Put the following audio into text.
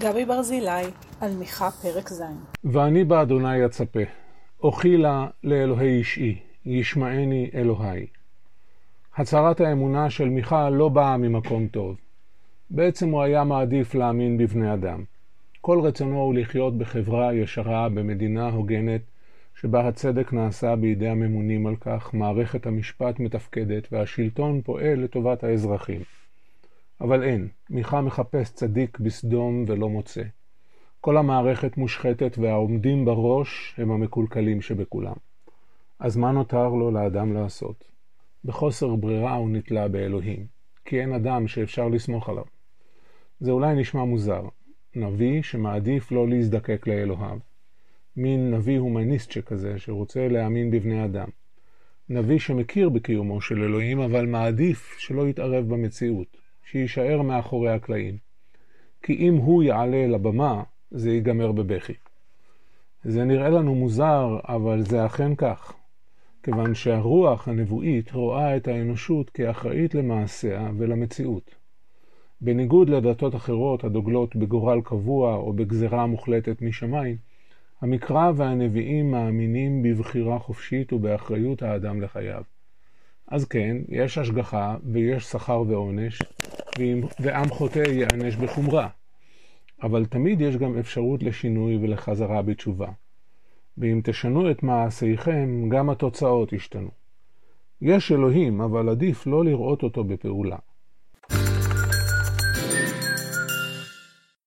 גבי ברזילי, על מיכה פרק ז'. ואני באדוני אצפה, אוכילה לאלוהי אישי, ישמעני אלוהי. הצהרת האמונה של מיכה לא באה ממקום טוב. בעצם הוא היה מעדיף להאמין בבני אדם. כל רצונו הוא לחיות בחברה ישרה, במדינה הוגנת, שבה הצדק נעשה בידי הממונים על כך, מערכת המשפט מתפקדת והשלטון פועל לטובת האזרחים. אבל אין, מיכה מחפש צדיק בסדום ולא מוצא. כל המערכת מושחתת והעומדים בראש הם המקולקלים שבכולם. אז מה נותר לו לאדם לעשות? בחוסר ברירה הוא נתלה באלוהים, כי אין אדם שאפשר לסמוך עליו. זה אולי נשמע מוזר, נביא שמעדיף לא להזדקק לאלוהיו. מין נביא הומניסט שכזה, שרוצה להאמין בבני אדם. נביא שמכיר בקיומו של אלוהים, אבל מעדיף שלא יתערב במציאות, שיישאר מאחורי הקלעים. כי אם הוא יעלה לבמה, זה ייגמר בבכי. זה נראה לנו מוזר, אבל זה אכן כך. כיוון שהרוח הנבואית רואה את האנושות כאחראית למעשיה ולמציאות. בניגוד לדתות אחרות הדוגלות בגורל קבוע או בגזרה מוחלטת משמיים, המקרא והנביאים מאמינים בבחירה חופשית ובאחריות האדם לחייו. אז כן, יש השגחה ויש שכר ועונש, ועם חוטא ייענש בחומרה. אבל תמיד יש גם אפשרות לשינוי ולחזרה בתשובה. ואם תשנו את מעשיכם, גם התוצאות ישתנו. יש אלוהים, אבל עדיף לא לראות אותו בפעולה.